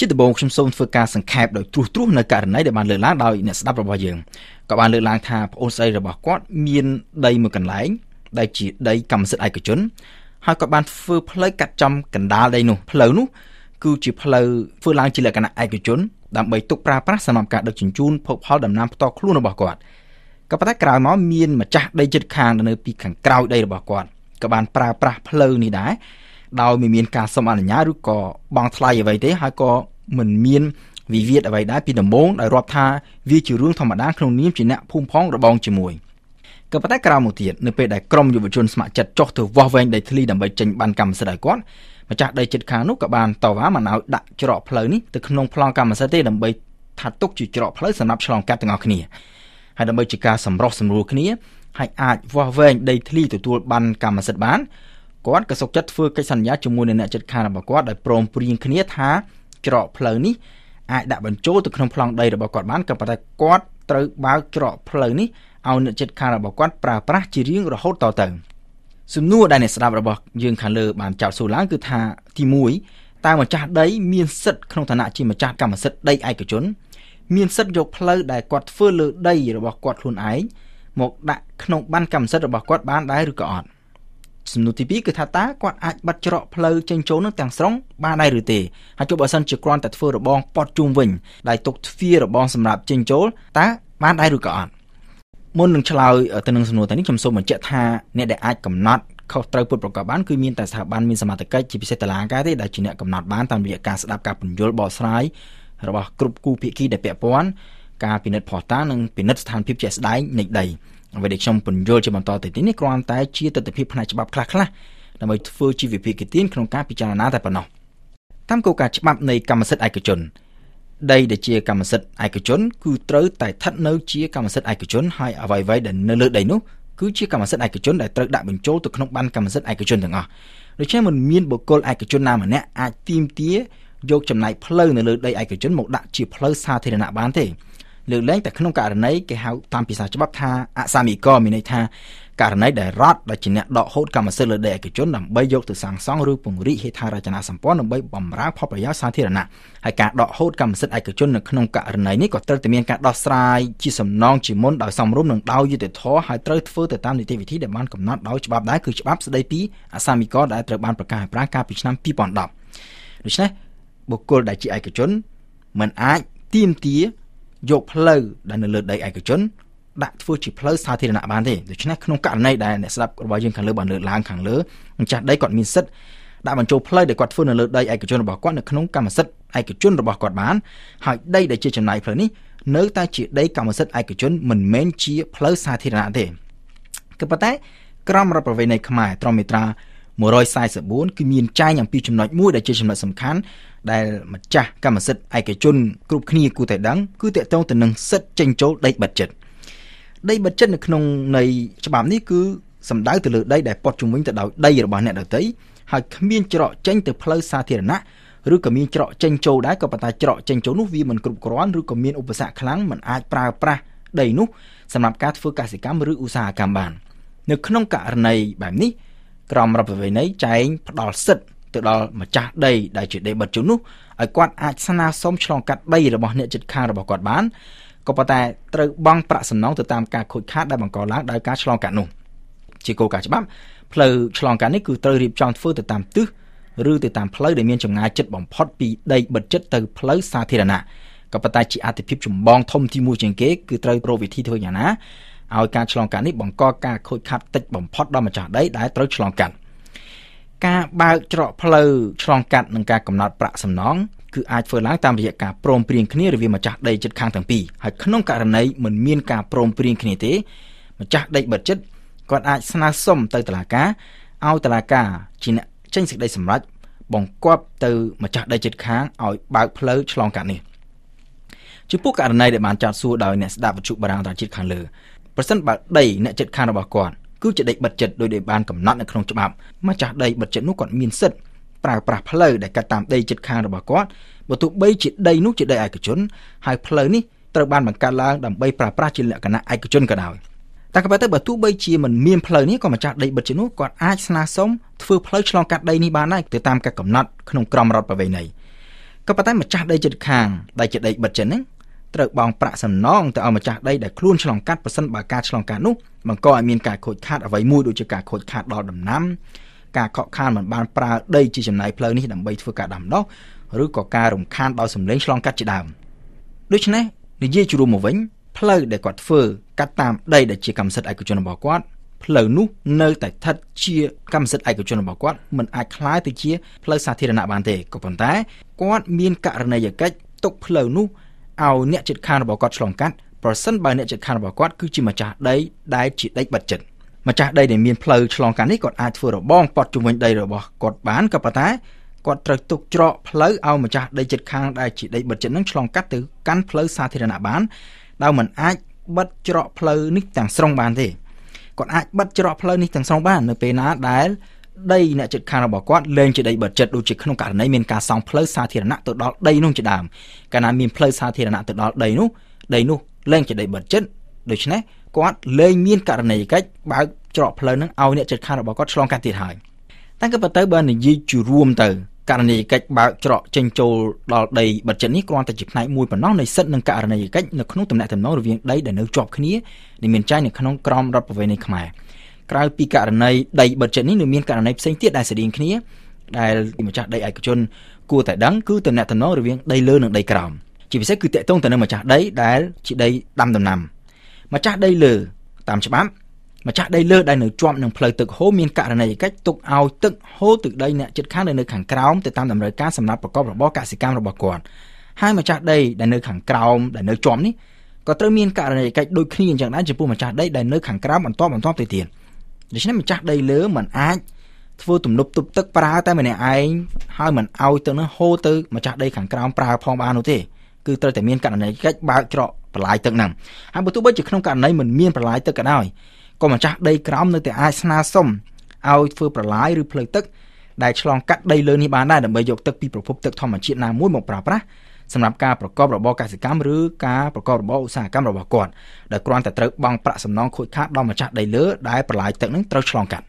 ជាដំបូងខ្ញុំសូមធ្វើការសង្ខេបដោយត្រួសត្រាសនៅករណីដែលបានលើកឡើងដោយអ្នកស្ដាប់របស់យើងក៏បានលើកឡើងថាប្អូនស្រីរបស់គាត់មានដីមួយកន្លែងដែលជាដីកម្មសិទ្ធិឯកជនហើយគាត់បានធ្វើផ្លូវកាត់ចំកណ្ដាលដីនោះផ្លូវនោះគឺជាផ្លូវធ្វើឡើងជាលក្ខណៈឯកជនដើម្បីទុកប្រើប្រាស់សម្រាប់ការដឹកជញ្ជូនភោគផលដំណាំផ្ទាល់ខ្លួនរបស់គាត់ក៏ប៉ុន្តែក្រោយមកមានម្ចាស់ដីចិត្តខាងនៅពីខាងក្រោយដីរបស់គាត់ក៏បានប្រើប្រាស់ផ្លូវនេះដែរដោយមិនមានការសុំអនុញ្ញាតឬក៏បង់ថ្លៃអ្វីទេហើយក៏ មិនមានវិវាទអ្វីដែរពីដំបូងដោយរាប់ថាវាជារឿងធម្មតាក្នុងនាមជាអ្នកភូមិផងរបងជាមួយក៏ប៉ុន្តែក្រោយមកទៀតនៅពេលដែលក្រុមយុវជនស្ម័គ្រចិត្តចុះទៅវាស់វែងដីធ្លីដើម្បីចេញបានកម្មសិទ្ធិឲ្យគាត់ម្ចាស់ដីចិត្តខាងនោះក៏បានតវ៉ាមិនឲ្យដាក់ច្រកផ្លូវនេះទៅក្នុងប្លង់កម្មសិទ្ធិទេដើម្បីថាទុកជាច្រកផ្លូវសម្រាប់ឆ្លងកាត់ទាំងអស់គ្នាហើយដើម្បីជាការសម្រុះសម្រួលគ្នាហើយអាចវាស់វែងដីធ្លីទទួលបានកម្មសិទ្ធិបានគាត់ក៏សុខចិត្តធ្វើកិច្ចសន្យាជាមួយនឹងអ្នកចិត្តខាងរបស់គាត់ដោយព្រមព្រៀងគ្នាថា ច្រកផ្លូវនេះអាចដាក់បញ្ចូលទៅក្នុងប្លង់ដីរបស់គាត់បានក៏ប៉ុន្តែគាត់ត្រូវបើកច្រកផ្លូវនេះឲ្យអ្នកចិត្តខាងរបស់គាត់ប្រើប្រាស់ជារៀងរហូតតទៅសំណួរដែលអ្នកស្ដាប់របស់យើងខាងលើបានចោទសួរឡើងគឺថាទី1តើម្ចាស់ដីមានសិទ្ធិក្នុងឋានៈជាម្ចាស់កម្មសិទ្ធិដីឯកជន មានសិទ្ធិយកផ្លូវដែលគាត់ធ្វើលើដីរបស់គាត់ខ្លួនឯងមកដាក់ក្នុងបានកម្មសិទ្ធិរបស់គាត់បានដែរឬក៏អត់ សំណួរទី2គឺថាតើគាត់អាចបិទច្រកផ្លូវចេញចូលនឹងទាំងស្រុងបានដែរឬទេហើយចុះបើសិនជាគ្រាន់តែធ្វើរបងប៉ុតជុំវិញដែលទុកទ្វាររបងសម្រាប់ចេញចូលតើបានដែរឬក៏អត់មុននឹងឆ្លើយទៅនឹងសំណួរទាំងនេះខ្ញុំសូមបញ្ជាក់ថាអ្នកដែលអាចកំណត់ខុសត្រូវពុតប្រកបបានគឺមានតែស្ថាប័នមានសមត្ថកិច្ចជាពិសេសតឡាការទេដែលជាអ្នកកំណត់បានតាមរយៈការស្ដាប់ការពន្យល់បកស្រាយរបស់គ្រប់គូភាគីដែលពាក់ព័ន្ធការពិនិត្យភស្តុតាងនិងពិនិត្យស្ថានភាពជាក់ស្ដែងនៃដី អ្វីដែលខ្ញុំពន្យល់ជាបន្តទៅទៀតនេះគ្រាន់តែជាទស្សនវិជ្ជាផ្នែកច្បាប់ខ្លះៗដើម្បីធ្វើជាវិភាគទានក្នុងការពិចារណាតែប៉ុណ្ណោះតាមគោលការណ៍ច្បាប់នៃកម្មសិទ្ធិឯកជនដីដែលជាកម្មសិទ្ធិឯកជន គឺត្រូវតែស្ថិតនៅជាកម្មសិទ្ធិឯកជនហើយអ្វីៗដែលនៅលើដីនោះគឺជាកម្មសិទ្ធិឯកជនដែលត្រូវដាក់បញ្ចូលទៅក្នុងបានកម្មសិទ្ធិឯកជនទាំងអស់ដូច្នេះមិនមានបុគ្គលឯកជនណាម្នាក់អាចទាមទារយកចំណាយផ្លូវនៅលើដីឯកជនមកដាក់ជាផ្លូវសាធារណៈបានទេ លើកលែងតែក្នុងករណីគេហៅតាមភាសាច្បាប់ថាអសាមីកមានន័យថាករណីដែលរដ្ឋដែលជាអ្នកដកហូតកម្មសិទ្ធិលើដីឯកជនដើម្បីយកទៅសាងសង់ឬពង្រីកហេដ្ឋារចនាសម្ព័ន្ធដើម្បីបម្រើផលប្រយោជន៍សាធារណៈហើយការដកហូតកម្មសិទ្ធិឯកជននៅក្នុងករណីនេះក៏ត្រូវតែមានការដោះស្រាយជាសំណងជាមុនដោយសមរម្យនិងដោយយុត្តិធម៌ហើយត្រូវធ្វើទៅតាមនីតិវិធីដែលបានកំណត់ដោយច្បាប់ដែរគឺច្បាប់ស្តីពីអសាមីកដែលត្រូវបានប្រកាសឲ្យប្រាំងកាលពីឆ្នាំ2010ដូច្នេះបុគ្គលដែលជាឯកជនមិនអាចទាមទារ យកផ្លូវដែលនៅលើដីឯកជនដាក់ធ្វើជាផ្លូវសាធារណៈបានទេដូច្នេះក្នុងករណីដែលអ្នកស្ដាប់របស់យើងខាងលើបានលើកឡើងខាងលើម្ចាស់ដីគាត់មានសិទ្ធិដាក់បញ្ចូលផ្លូវដែលគាត់ធ្វើនៅលើដីឯកជនរបស់គាត់នៅក្នុងកម្មសិទ្ធិឯកជនរបស់គាត់បានហើយដីដែលជាចំណាយផ្លូវនេះនៅតែជាដីកម្មសិទ្ធិឯកជនមិនមែនជាផ្លូវសាធារណៈទេក៏ប៉ុន្តែក្រមរដ្ឋប្រវេណីខ្មែរត្រមេត្រា 144គឺមានចែងអំពីចំណុចមួយដែលជាចំណុចសំខាន់ដែលម្ចាស់កម្មសិទ្ធិឯកជនគ្រប់គ្នាគួរតែដឹងគឺតកតងទៅនឹងសិទ្ធិចេញចូលដីបិទចិត្តដីបិទចិត្តនៅក្នុងនៃច្បាប់នេះគឺសំដៅទៅលើដីដែលព័ទ្ធជុំវិញទៅដោយដីរបស់អ្នកដទៃហើយគ្មានច្រកចេញទៅផ្លូវសាធារណៈឬក៏មានច្រកចេញចូលដែរក៏ប៉ុន្តែច្រកចេញចូលនោះវាមិនគ្រប់គ្រាន់ឬក៏មានឧបសគ្គខ្លាំងមិនអាចប្រើប្រាស់ដីនោះសម្រាប់ការធ្វើកសិកម្មឬឧស្សាហកម្មបាន នៅក្នុងករណីបែបនេះ ក្រមរដ្ឋប្រវេណីចែងផ្ដល់សិទ្ធិទៅដល់ម្ចាស់ដីដែលជាដីបិទជូននោះឲ្យគាត់អាចស្នើសុំឆ្លងកាត់ដីរបស់អ្នកជិតខាងរបស់គាត់បានក៏ប៉ុន្តែត្រូវបង់ប្រាក់សំណងទៅតាមការខូចខាតដែលបង្កឡើងដោយការឆ្លងកាត់នោះជាគោលការណ៍ច្បាប់ផ្លូវឆ្លងកាត់នេះគឺត្រូវរៀបចំធ្វើទៅតាមទិសឬទៅតាមផ្លូវដែលមានចម្ងាយជិតបំផុតពីដីបិទជិតទៅផ្លូវសាធារណៈក៏ប៉ុន្តែជាអតិភិបចម្បងធំទី1ជាងគេគឺត្រូវប្រវិធីធ្វើយ៉ាងណា ឲ្យការឆ្លងកាត់នេះបង្កការខូចខាតតិចបំផុតដល់ម្ចាស់ដីដែលត្រូវឆ្លងកាត់ការបើកច្រកផ្លូវឆ្លងកាត់និងការកំណត់ប្រាក់សំណងគឺអាចធ្វើឡើងតាមរយៈការព្រមព្រៀងគ្នារវាងម្ចាស់ដីចិត្តខាងទាំងពីរហើយក្នុងករណីមិនមានការព្រមព្រៀងគ្នាទេម្ចាស់ដីបិទចិត្តគាត់អាចស្នើសុំទៅតុលាការឲ្យតុលាការជាអ្នកចេញសេចក្តីសម្រេចបង្គាប់ទៅម្ចាស់ដីចិត្តខាងឲ្យបើកផ្លូវឆ្លងកាត់នេះចំពោះករណីដែលបានចោទសួរដោយអ្នកស្ដាប់វិទ្យុបារាំងតាជាតិខាងលើ ប្រសិនបើដីអ្នកចិត្តខាងរបស់គាត់គឺជាដីបិទចិត្តដោយដែលបានកំណត់នៅក្នុងច្បាប់ម្ចាស់ដីបិទចិត្តនោះគាត់មានសិទ្ធិប្រើប្រាស់ផ្លូវដែលកាត់តាមដីចិត្តខាងរបស់គាត់បើទោះបីជាដីនោះជាដីឯកជនហើយផ្លូវនេះត្រូវបានបង្កើតឡើងដើម្បីប្រើប្រាស់ជាលក្ខណៈឯកជនក៏ដោយតែក៏ប៉ុន្តែបើទោះបីជាមិនមានផ្លូវនេះក៏ម្ចាស់ដីបិទជានោះគាត់អាចស្នើសុំធ្វើផ្លូវឆ្លងកាត់ដីនេះបានដែរទៅតាមការកំណត់ក្នុងក្រមរដ្ឋប្រវេណីក៏ប៉ុន្តែម្ចាស់ដីចិត្តខាងដែលជាដីបិទចិនហ្នឹង ត្រូវបង់ប្រាក់សំណងទៅឲ្យម្ចាស់ដីដែលខ្លួនឆ្លងកាត់ប៉ះសិនបើការឆ្លងកាត់នោះបង្កឲ្យមានការខូចខាតអ្វីមួយដូចជាការខូចខាតដល់ដំណាំការខកខានមិនបានប្រើដីជាចំណាយផ្លូវនេះដើម្បីធ្វើការដាំដុះឬក៏ការរំខានដោយសម្លេងឆ្លងកាត់ជាដើមដូច្នេះនិយាយជួរមកវិញផ្លូវដែលគាត់ធ្វើកាត់តាមដីដែលជាកម្មសិទ្ធិឯកជនរបស់គាត់ផ្លូវនោះនៅតែស្ថិតជាកម្មសិទ្ធិឯកជនរបស់គាត់មិនអាចคล้ายទៅជាផ្លូវសាធារណៈបានទេក៏ប៉ុន្តែគាត់មានករណីយកិច្ចទុកផ្លូវនោះ ឲ្យអ្នកចិត្តខាងរបស់គាត់ឆ្លងកាត់ប្រសិនបើអ្នកចិត្តខាងរបស់គាត់គឺជាម្ចាស់ដីដែលជាដីបិទចិត្តម្ចាស់ដីដែលមានផ្លូវឆ្លងកាត់នេះគាត់អាចធ្វើរបងប៉ត់ជុំវិញដីរបស់គាត់បានក៏ប៉ុន្តែគាត់ត្រូវទុកច្រកផ្លូវឲ្យម្ចាស់ដីចិត្តខាងដែលជាដីបិទចិត្តនឹងឆ្លងកាត់ទៅកាន់ផ្លូវសាធារណៈបានដោយមិនអាចបិទច្រកផ្លូវនេះទាំងស្រុងបានទេគាត់អាចបិទច្រកផ្លូវនេះទាំងស្រុងបាននៅពេលណាដែល ដីអ្នកចិត្តខាងរបស់គាត់លែងជាដីបិទចិត្តដូចជាក្នុងករណីមានការសង់ផ្លូវសាធារណៈទៅដល់ដីនោះជាដើមកាលណាមានផ្លូវសាធារណៈទៅដល់ដីនោះដីនោះលែងជាដីបិទចិត្តដូច្នេះគាត់លែងមានករណីកិច្ចបើកច្រកផ្លូវនឹងឲ្យអ្នកចិត្តខាងរបស់គាត់ឆ្លងកាត់ទៀតហើយតែក៏ប៉ុន្តែបើនិយាយជារួមទៅករណីកិច្ចបើកច្រកចេញចូលដល់ដីបិទចិត្តនេះគ្រាន់តែជាផ្នែកមួយប៉ុណ្ណោះនៃសិទ្ធិនិងករណីកិច្ចនៅក្នុងទំនាក់ទំនងរវាងដីដែលនៅជាប់គ្នាដែលមានចែងនៅក្នុងក្រមរដ្ឋប្រវេណីខ្មែរ ក្រៅពីករណីដីបិទចិត្តនេះនៅមានករណីផ្សេងទៀតដែលស្តៀងគ្នាដែលម្ចាស់ដីឯកជនគួរតែដឹងគឺទំនាក់ទំនងរវាងដីលើនិងដីក្រោមជាពិសេសគឺតកតងទៅនឹងម្ចាស់ដីដែលជាដីដាំដំណាំម្ចាស់ដីលើតាមច្បាប់ម្ចាស់ដីលើដែលនៅជាប់នឹងផ្លូវទឹកហូរមានករណីកិច្ចទុកឲ្យទឹកហូរទឹកដីអ្នកជិតខាងនៅខាងក្រោមទៅតាមតម្រូវការសម្រាប់ប្រកបរបរកសិកម្មរបស់គាត់ហើយម្ចាស់ដីដែលនៅខាងក្រោមដែលនៅជាប់នេះក៏ត្រូវមានករណីកិច្ចដូចគ្នាអញ្ចឹងដែរចំពោះម្ចាស់ដីដែលនៅខាងក្រោមបន្តបន្តទៅទៀត ដូច្នេះម្ចាស់ដីលើមិនអាចធ្វើទំនប់ទប់ទឹកប្រើតែម្នាក់ឯងហើយមិនឲ្យទឹកនោះហូរទៅម្ចាស់ដីខាងក្រោមប្រើផងបាននោះទេគឺត្រូវតែមានករណីកិច្ចបើកច្រកបន្លាយទឹកហ្នឹងហើយបើទោះបីជាក្នុងករណីមិនមានបន្លាយទឹកក៏ដោយក៏ម្ចាស់ដីក្រោមនៅតែអាចស្នើសុំឲ្យធ្វើប្រឡាយឬផ្លូវទឹកដែលឆ្លងកាត់ដីលើនេះបានដែរដើម្បីយកទឹកពីប្រភពទឹកធម្មជាតិណាមួយមកប្រើប្រាស់ សម្រាប់ការប្រកបរបរកសិកម្មឬការប្រកបរបរឧស្សាហកម្មរបស់គាត់ដែលគ្រាន់តែត្រូវបង់ប្រាក់សំណងខូចខាតដល់ម្ចាស់ដីលើដែលប្រឡាយទឹកនឹងត្រូវឆ្លងកាត់